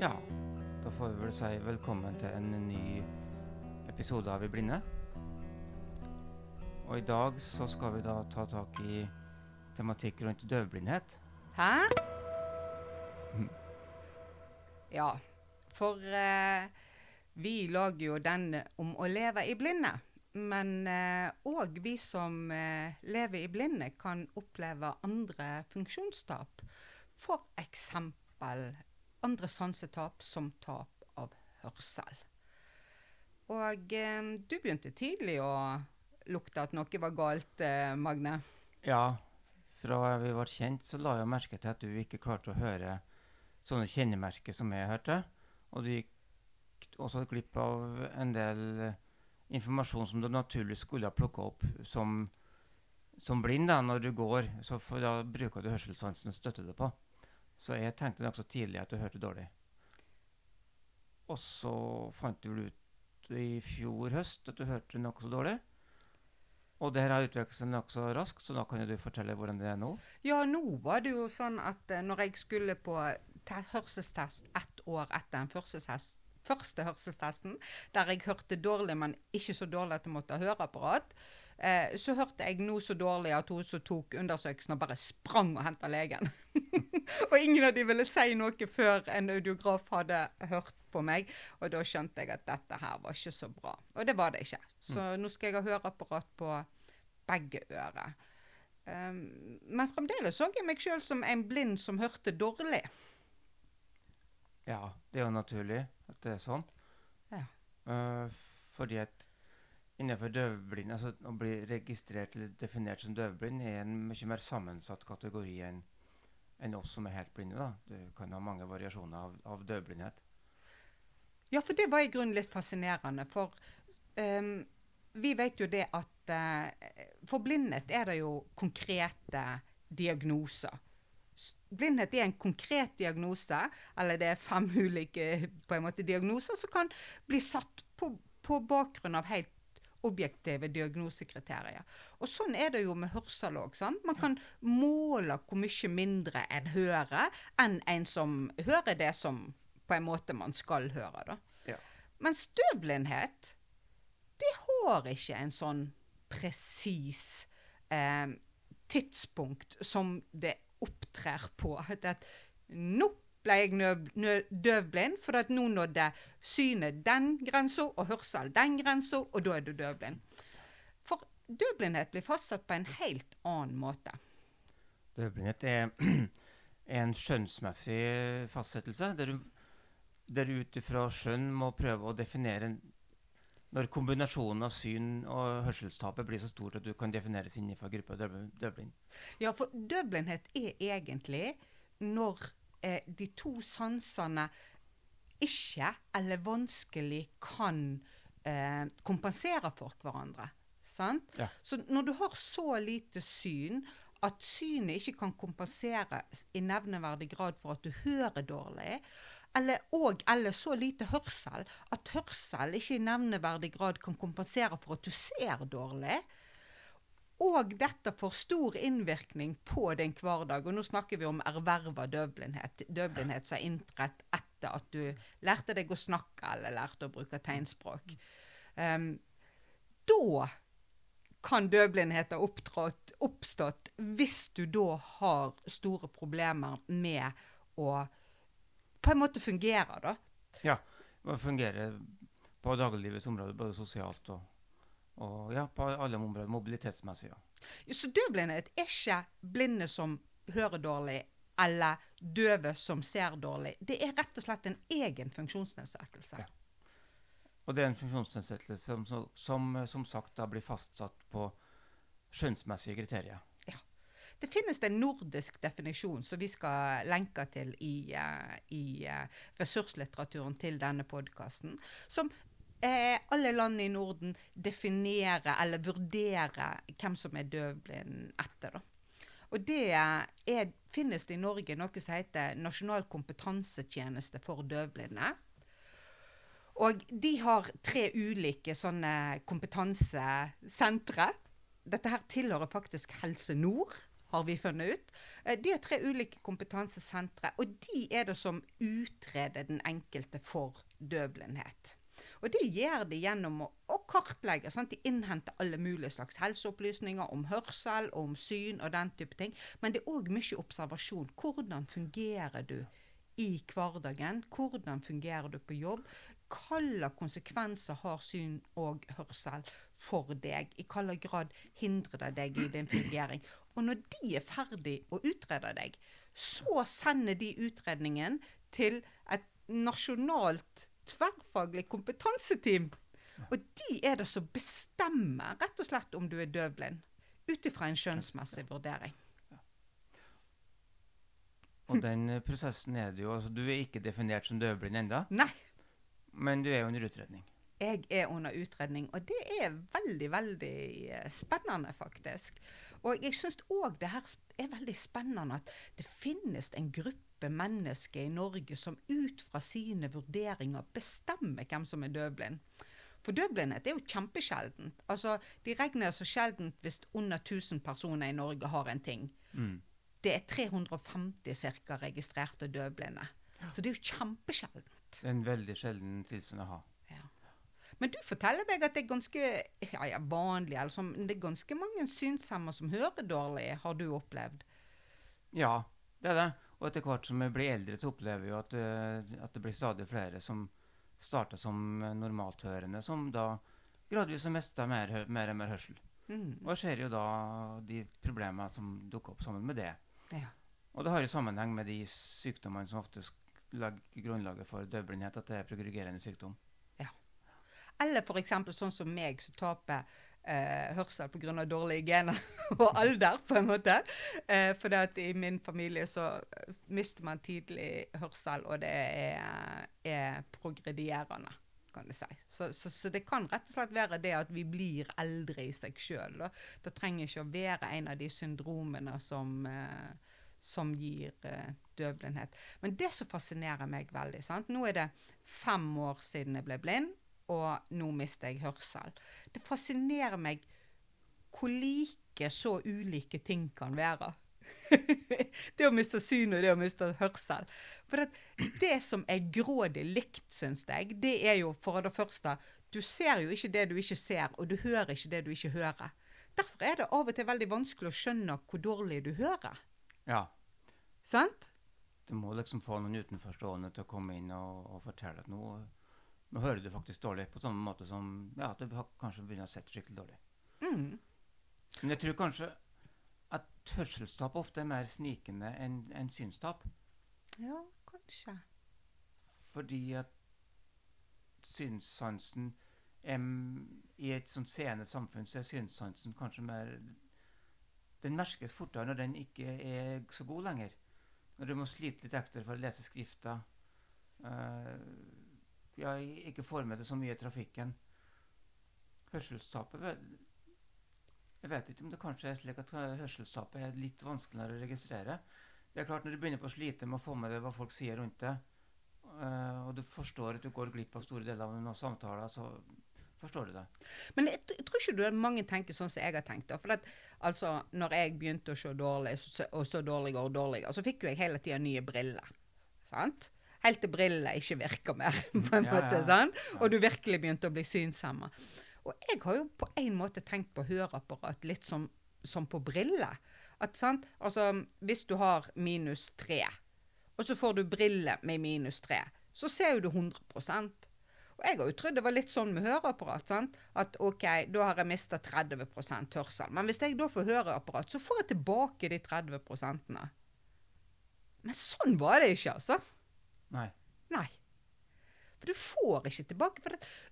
Ja, da får vi vel si velkommen til en ny episode av I blinde. Og i dag så skal vi da ta tak i tematikk rundt døvblindhet. Hæ? Ja, for eh, vi lager jo den om å leve i blinde. Men òg vi som eh, lever i blinde, kan oppleve andre funksjonstap. For eksempel andre sansetap som tap av hørsel. Og eh, du begynte tidlig å lukte at noe var galt, eh, Magne. Ja, fra vi ble kjent, så la jeg merke til at du ikke klarte å høre sånne kjennemerker som jeg hørte. Og du gikk også glipp av en del eh, informasjon som du naturlig skulle ha plukka opp som, som blind da, når du går. Så da bruker du hørselssansen og støtter det på. Så jeg tenkte nokså tidlig at du hørte dårlig. Og så fant du vel ut i fjor høst at du hørte nokså dårlig. Og det her har utviklet seg nokså raskt, så da kan du fortelle hvordan det er nå. Ja, nå var det jo sånn at eh, når jeg skulle på hørselstest ett år etter den første, første hørselstesten, der jeg hørte dårlig, men ikke så dårlig at jeg måtte ha høreapparat, eh, så hørte jeg nå så dårlig at hun som tok undersøkelsen, bare sprang og henta legen. og ingen av de ville si noe før en audiograf hadde hørt på meg. Og da skjønte jeg at dette her var ikke så bra. Og det var det ikke. Så nå skal jeg ha høreapparat på begge ører. Um, men fremdeles så jeg meg sjøl som en blind som hørte dårlig. Ja, det er jo naturlig at det er sånn. Ja. Uh, fordi at innenfor døvblind, altså å bli registrert eller definert som døvblind er en mye mer sammensatt kategori enn en oss som er helt blinde. da. Du kan ha mange variasjoner av, av døvblindhet. Ja, for det var i grunnen litt fascinerende. For um, vi vet jo det at uh, for blindhet er det jo konkrete diagnoser. Blindhet er en konkret diagnose, eller det er fem ulike måte, diagnoser som kan bli satt på, på bakgrunn av helt objektive diagnosekriterier. Og sånn er det jo med hørsel òg. Man kan måle hvor mye mindre en hører, enn en som hører det som på en måte man skal høre. da. Ja. Men støvblindhet, det har ikke en sånn presis eh, tidspunkt som det opptrer på. At at nå ble jeg døvblind, for at nå nådde synet den grensa, og hørsel den grensa, og da er du døvblind. For døvblindhet blir fastsatt på en helt annen måte. Døvblindhet er en skjønnsmessig fastsettelse, der du, der du ut ifra skjønn må prøve å definere når kombinasjonen av syn og hørselstapet blir så stort at du kan defineres innenfor gruppa døvblind. Ja, for døvblindhet er egentlig når eh, de to sansene ikke eller vanskelig kan eh, kompensere for hverandre. Sant? Ja. Så når du har så lite syn at synet ikke kan kompensere i nevneverdig grad for at du hører dårlig, eller, og, eller så lite hørsel at hørsel ikke i nevneverdig grad kan kompensere for at du ser dårlig, og dette får stor innvirkning på din hverdag. Og nå snakker vi om erverva døvblindhet. Døvblindhet som er inntrett etter at du lærte deg å snakke eller lærte å bruke tegnspråk. Um, da kan døvblindhet ha oppstått hvis du da har store problemer med å på en måte fungere, da. Ja, fungere på dagliglivets område, både sosialt og, og ja, på alle områder, mobilitetsmessig. Ja. Så døvblindhet er ikke blinde som hører dårlig, eller døve som ser dårlig. Det er rett og slett en egen funksjonsnedsettelse. Ja. Og det er en funksjonsnedsettelse som, som, som, som sagt da blir fastsatt på skjønnsmessige kriterier. Ja. Det finnes en nordisk definisjon som vi skal lenke til i, eh, i eh, ressurslitteraturen til denne podkasten, som eh, alle land i Norden definerer eller vurderer hvem som er døvblind etter. Da. Og det er, finnes det i Norge noe som heter Nasjonal kompetansetjeneste for døvblinde. Og de har tre ulike sånne kompetansesentre. Dette her tilhører faktisk Helse Nord, har vi funnet ut. Eh, de har tre ulike kompetansesentre, og de er det som utreder den enkelte for døvblindhet. Og det gjør de gjennom å, å kartlegge. Sant? De innhenter alle mulige slags helseopplysninger om hørsel, om syn og den type ting. Men det er òg mye observasjon. Hvordan fungerer du i hverdagen? Hvordan fungerer du på jobb? Hvilke konsekvenser har syn og hørsel for deg? I hvilken grad hindrer det deg i din fungering? Og når de er ferdig å utrede deg, så sender de utredningen til et nasjonalt tverrfaglig kompetanseteam. Og de er det som bestemmer rett og slett om du er døvblind. Ut ifra en skjønnsmessig vurdering. Og den eh, prosessen er det jo altså, Du er ikke definert som døvblind ennå, men du er jo under utredning. Jeg er under utredning, og det er veldig, veldig eh, spennende, faktisk. Og jeg syns òg det her er veldig spennende at det finnes en gruppe mennesker i Norge som ut fra sine vurderinger bestemmer hvem som er døvblind. For døvblindhet er jo kjempesjeldent. Altså, de regner så sjeldent hvis under 1000 personer i Norge har en ting. Mm. Det er 350 cirka registrerte døvblinde. Så det er jo kjempesjeldent. En veldig sjelden tilstand å ha. Men du forteller meg at det er ganske ja, ja, vanlig, altså, det er ganske mange synshemmede som hører dårlig, har du opplevd? Ja, det er det. Og etter hvert som jeg blir eldre, så opplever jo at, eh, at det blir stadig flere som starter som normalthørende, som da gradvis har mista mer, mer og mer hørsel. Mm. Og jeg ser jo da de problemene som dukker opp sammen med det. Ja. Og det har jo sammenheng med de sykdommene som ofte legger grunnlaget for døvblindhet, at det er progredierende sykdom. Eller f.eks. sånn som meg, som taper eh, hørsel pga. dårlige gener og alder, på en måte. Eh, for i min familie så eh, mister man tidlig hørsel, og det er, er progredierende. Kan du si. Så, så, så det kan rett og slett være det at vi blir eldre i seg sjøl. Det trenger ikke å være en av de syndromene som, eh, som gir uh, døvblindhet. Men det som fascinerer meg veldig sant? Nå er det fem år siden jeg ble blind, og nå mister jeg hørsel. Det fascinerer meg hvor like så ulike ting kan være. det å miste syn og det å miste hørsel. For det, det som er grådig likt, syns jeg, det er jo for det første Du ser jo ikke det du ikke ser, og du hører ikke det du ikke hører. Derfor er det av og til veldig vanskelig å skjønne hvor dårlig du hører. Ja. Sant? Du må liksom få noen utenforstående til å komme inn og, og fortelle at nå, nå hører du faktisk dårlig. På samme måte som ja, at du har kanskje begynner å sette skikkelig dårlig. Mm. Men jeg tror kanskje at hørselstap ofte er mer snikende enn en synstap. Ja, kanskje. Fordi at synssansen I et sånt seende samfunn så er synssansen kanskje mer Den merkes fortere når den ikke er så god lenger. Når du må slite litt ekstra for å lese skrifta. eh, ja, ikke får med det så mye i trafikken. Hørselstapet Jeg vet ikke om det kanskje er slik at hørselstapet er litt vanskeligere å registrere. Det er klart Når du begynner på å slite med å få med deg hva folk sier rundt deg, eh, og du forstår at du går glipp av store deler av noen samtaler, så forstår du det. Men jeg, jeg tror ikke du mange tenker sånn som jeg har tenkt. For at, altså, når jeg begynte å se dårlig, og så dårligere og dårligere, så fikk jo jeg hele tida nye briller. Sant? Helt til brillene ikke virker mer, på en Ja, måte. ja. Sånn? Og du virkelig begynte å bli synshemma. Og jeg har jo på en måte tenkt på høreapparat litt som, som på briller. At, sant? Altså, hvis du har minus tre, og så får du briller med minus tre, så ser jo du 100 og jeg har jo trodd det var litt sånn med høreapparat. sant? At OK, da har jeg mista 30% hørsel. Men hvis jeg da får høreapparat, så får jeg tilbake de 30% Men sånn var det ikke, altså. Nei. Nei. For du får ikke tilbake.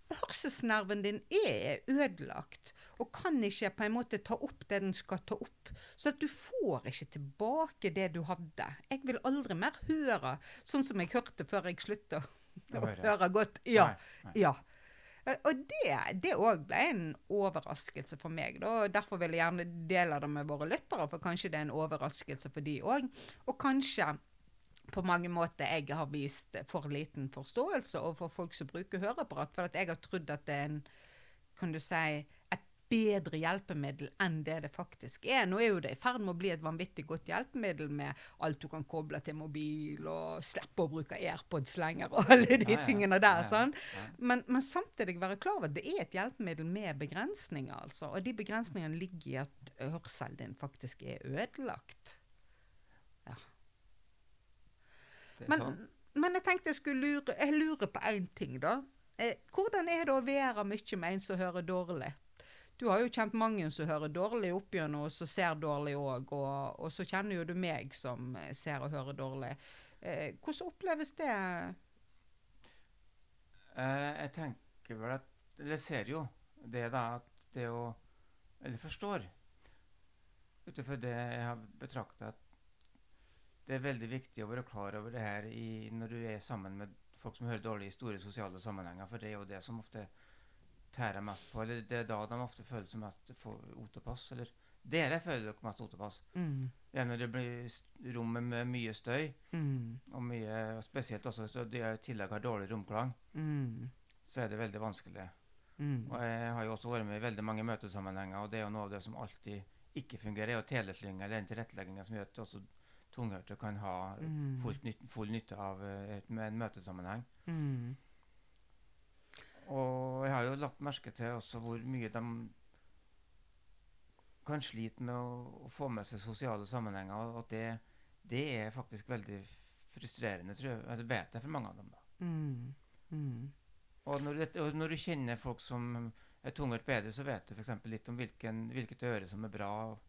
For hørselsnerven din er ødelagt og kan ikke på en måte ta opp det den skal ta opp. Så du får ikke tilbake det du hadde. Jeg vil aldri mer høre sånn som jeg hørte før jeg slutta Å høre. godt. Ja. Nei, nei. Ja. Og det òg ble en overraskelse for meg. Da. Derfor vil jeg gjerne dele det med våre lyttere, for kanskje det er en overraskelse for de òg. Og kanskje på mange måter jeg har vist for liten forståelse overfor folk som bruker høreapparat. For at jeg har trodd at det er en, kan du si, et bedre hjelpemiddel enn det det faktisk er. Nå er jo det i ferd med å bli et vanvittig godt hjelpemiddel med alt du kan koble til mobil, og slippe å bruke AirPods lenger, og alle de Ja, ja, tingene der. ja. Men, men samtidig være klar over at det er et hjelpemiddel med begrensninger. altså. Og de begrensningene ligger i at hørselen din faktisk er ødelagt. Det er Men, sånn. men jeg tenkte jeg skulle lure, jeg lurer på én ting, da. Eh, hvordan er det å være mye med en som hører dårlig? Du har jo kjent mange som hører dårlig opp gjennom, og som ser dårlig òg. Og, og så kjenner jo du meg som ser og hører dårlig. Eh, hvordan oppleves det? Eh, jeg tenker vel at Eller ser jo det da at det å Eller forstår ut ifra det jeg har betrakta at det er veldig viktig å være klar over det her i, når du er sammen med folk som hører dårlig i store sosiale sammenhenger, for det er jo det som ofte tærer mest på. Eller det er da de ofte føler seg mest otopass. Eller dere føler dere mest otopass. Mm. Ja, når det blir rommet med mye støy, Mm. og mye, spesielt også hvis du i tillegg har dårlig romklang, Mm. så er det veldig vanskelig. Mm. Og jeg har jo også vært med i veldig mange møtesammenhenger, og det er jo noe av det som alltid ikke fungerer, er jo teleslynga eller den tilretteleggingen som gjør at også tunghørte kan ha Mm. full, nytt, full nytte av eh, et, med en møtesammenheng. Mm. Og jeg har jo lagt merke til også hvor mye de kan slite med å, å få med seg sosiale sammenhenger, og det, det er faktisk veldig frustrerende, tror jeg. Det vet jeg for mange av dem. da. Mm. Mm. Og når, du- og når du kjenner folk som er tunghørt bedre, så vet du f.eks. litt om hvilken, hvilket øre som er bra, og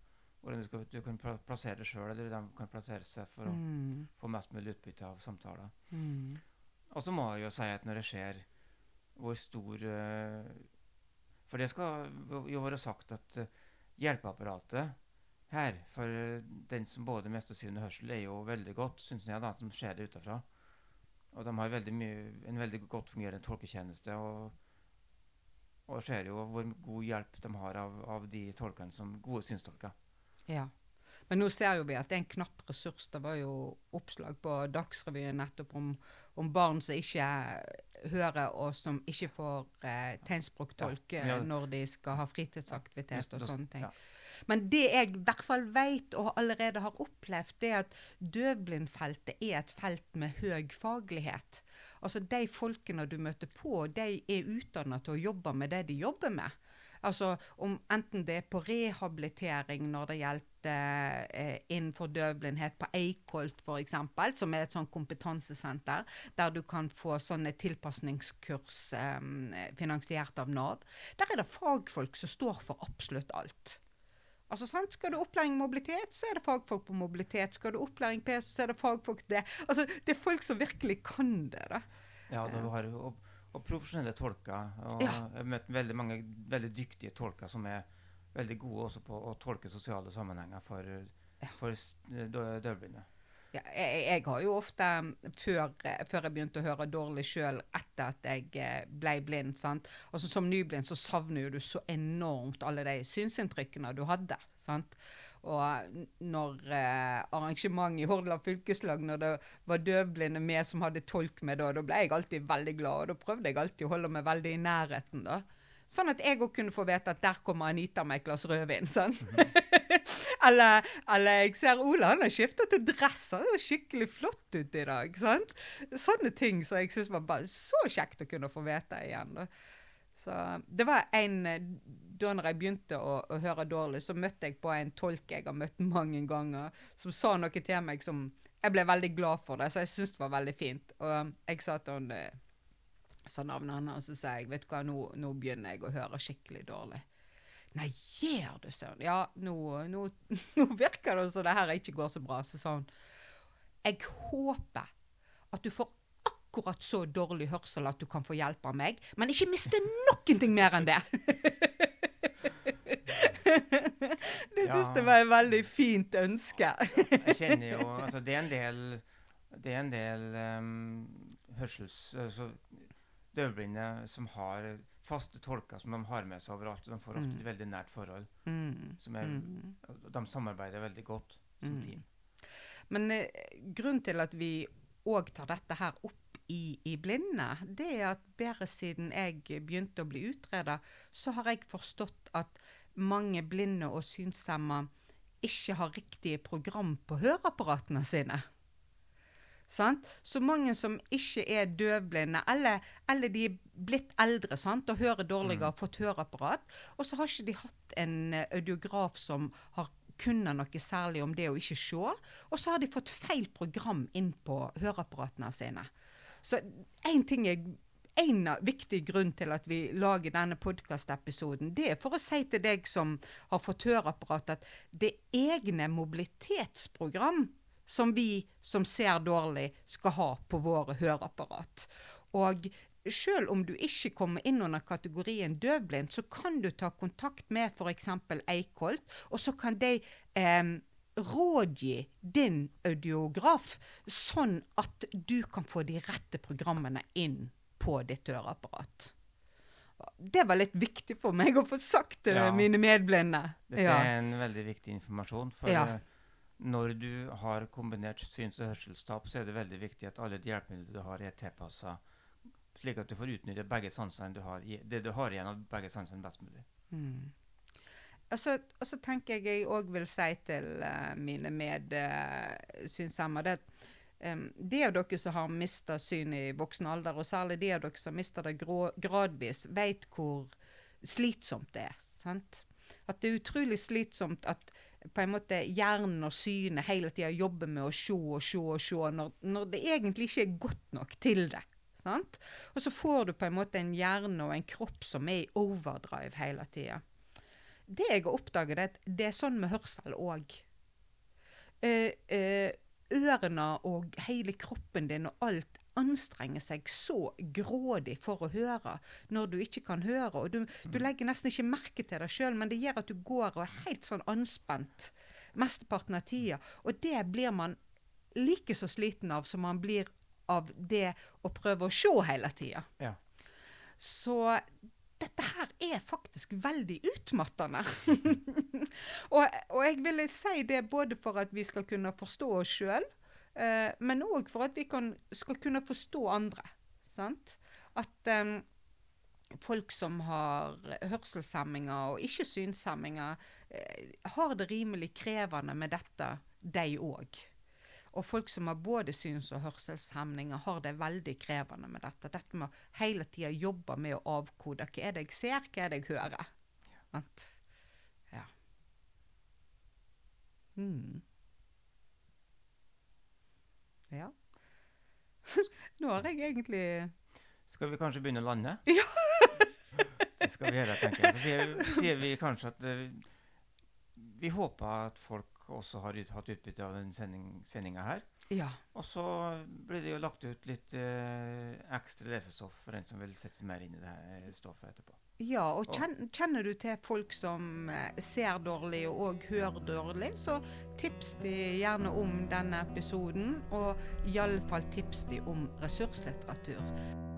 hvordan du, skal, du kan plassere deg sjøl, eller de kan plassere seg for å Mm. få mest mulig utbytte av samtaler. Mm. Og så må jeg jo si at når det skjer, hvor stor uh, For det skal jo- være sagt at uh, hjelpeapparatet her for eh, den som både mister syn og hørsel, er jo veldig godt, syns jeg, da, som ser det utafra. Og de har veldig mye, en veldig godt fungerende tolketjeneste. Og, og ser jo hvor god hjelp de har av, av de tolkene som gode synstolker. Ja. Men nå ser jo vi at det er en knapp ressurs. Det var jo oppslag på Dagsrevyen nettopp om, om barn som ikke hører, og som ikke får eh, tegnspråktolk Ja, eh, ja. når de skal ha fritidsaktivitet og sånne ting. ja. Men det jeg i hvert fall vet og allerede har opplevd, det er at døvblindfeltet er et felt med høy faglighet. Altså De folkene du møter på, de er utdanna til å jobbe med det de jobber med. Altså om Enten det er på rehabilitering når det gjelder eh, innenfor døvblindhet, på Eikholt f.eks., som er et sånn kompetansesenter, der du kan få sånne tilpasningskurs eh, finansiert av Nav. Der er det fagfolk som står for absolutt alt. Altså, sant? Skal du opplæring i mobilitet, så er det fagfolk på mobilitet. Skal du opplæring PC, så er det fagfolk det. Altså, det er folk som virkelig kan det. da. Ja, du har jo og, profesjonelle tolker. Og Ja. Jeg har møtt veldig mange veldig dyktige tolker som er veldig gode også på å tolke sosiale sammenhenger for, for døvblinde. Ja, jeg, jeg har jo ofte, før, eh, før jeg begynte å høre dårlig sjøl, etter at jeg eh, ble blind sant? Altså, Som nyblind så savner jo du så enormt alle de synsinntrykkene du hadde. sant? Og når eh, arrangementet i Hordaland fylkeslag, når det var døvblinde med som hadde tolk med, da, da ble jeg alltid veldig glad. Og da prøvde jeg alltid å holde meg veldig i nærheten. da. Sånn at jeg òg kunne få vite at der kommer Anita med et glass rødvin. sant? eller, eller jeg ser Ola han har skifta til dress. Han ser skikkelig flott ut i dag. sant? Sånne ting som jeg syns var bare så kjekt å kunne få vite igjen. da. Så det var en eh, Da når jeg begynte å, å høre dårlig, så møtte jeg på en tolk jeg har møtt mange ganger, som sa noe til meg som Jeg ble veldig glad for det, så jeg syntes det var veldig fint. Og jeg sa til han eh, sa navnet hans, og så sa jeg vet du hva, nå, nå begynner jeg å høre skikkelig dårlig. Nei, gjør du, søren? Ja, nå, nå, nå virker det som det her ikke går så bra. Så sa hun jeg håper at du får akkurat så dårlig hørsel at du kan få hjelp av meg, men ikke miste noen ting mer enn det. det syns Ja. jeg var et veldig fint ønske. Jeg kjenner jo altså Det er en del, det er en del um, hørsels... Altså, døvblinde som har faste tolker som de har med seg overalt. De får ofte Mm. et veldig nært forhold. Mm. Som er, Mm. og De samarbeider veldig godt som Mm. team. Men eh, grunnen til at vi òg tar dette her opp i, i blinde, det er at bare siden jeg begynte å bli utreda, så har jeg forstått at mange blinde og synshemma ikke har riktige program på høreapparatene sine. Sant? Så mange som ikke er døvblinde, eller, eller de er blitt eldre sant? og hører dårligere, har fått høreapparat, og så har ikke de hatt en eh, audiograf som har kunnet noe særlig om det å ikke se, og så har de fått feil program inn på høreapparatene sine. Så én ting jeg en viktig grunn til at vi lager denne podkastepisoden, det er for å si til deg som har fått høreapparat, at det egne mobilitetsprogram som vi som ser dårlig, skal ha på våre høreapparat. Og selv om du ikke kommer inn under kategorien døvblind, så kan du ta kontakt med f.eks. Eikholt, og så kan de eh, rådgi din audiograf, sånn at du kan få de rette programmene inn på ditt høreapparat. Det var litt viktig for meg å få sagt til Ja. mine medblinde. Dette Ja. er en veldig viktig informasjon. For Ja. eh, når du har kombinert syns- og hørselstap, så er det veldig viktig at alle de hjelpemidlene du har, er tilpassa slik at du får utnytte begge sansene du har, det du har igjen av begge sansene best mulig. Mm. Og så, og så tenker jeg jeg òg vil si til uh, mine medsynshemmede um, De av dere som har mista syn i voksen alder, og særlig de av dere som har mista det gradvis, vet hvor slitsomt det er. sant? At det er utrolig slitsomt at på en måte hjernen og synet hele tida jobber med å se og se og se, når, når det egentlig ikke er godt nok til det. Sant? Og så får du på en måte en hjerne og en kropp som er i overdrive hele tida. Det jeg har oppdaget, er at det er sånn med hørsel òg. Eh, eh, ørene og hele kroppen din og alt anstrenger seg så grådig for å høre når du ikke kan høre. og Du, du legger nesten ikke merke til det sjøl, men det gjør at du går og er helt sånn anspent mesteparten av tida. Og det blir man like så sliten av som man blir av det å prøve å se hele tida. Ja. Så er faktisk veldig utmattende. og, og jeg ville si det både for at vi skal kunne forstå oss sjøl, eh, men òg for at vi kan, skal kunne forstå andre. Sant? At eh, folk som har hørselshemminger og ikke synshemminger, eh, har det rimelig krevende med dette, de òg. Og folk som har både syns- og hørselshemninger, har det veldig krevende med dette. Dette med å hele tida jobbe med å avkode. Hva er det jeg ser, hva er det jeg hører? Sant? Ja. Mm. Ja. Nå har jeg egentlig Skal vi kanskje begynne å lande? Ja. det skal vi gjøre, tenker jeg. Så sier, sier vi kanskje at uh, vi håper at folk også har hatt utbytte av den sendinga her. Ja. Og så blir det jo lagt ut litt eh, ekstra lesestoff for den som vil sette seg mer inn i det her stoffet etterpå. Ja, og kjen, kjenner du til folk som eh, ser dårlig og òg hører dårlig, så tips de gjerne om denne episoden. Og iallfall tips de om ressurslitteratur.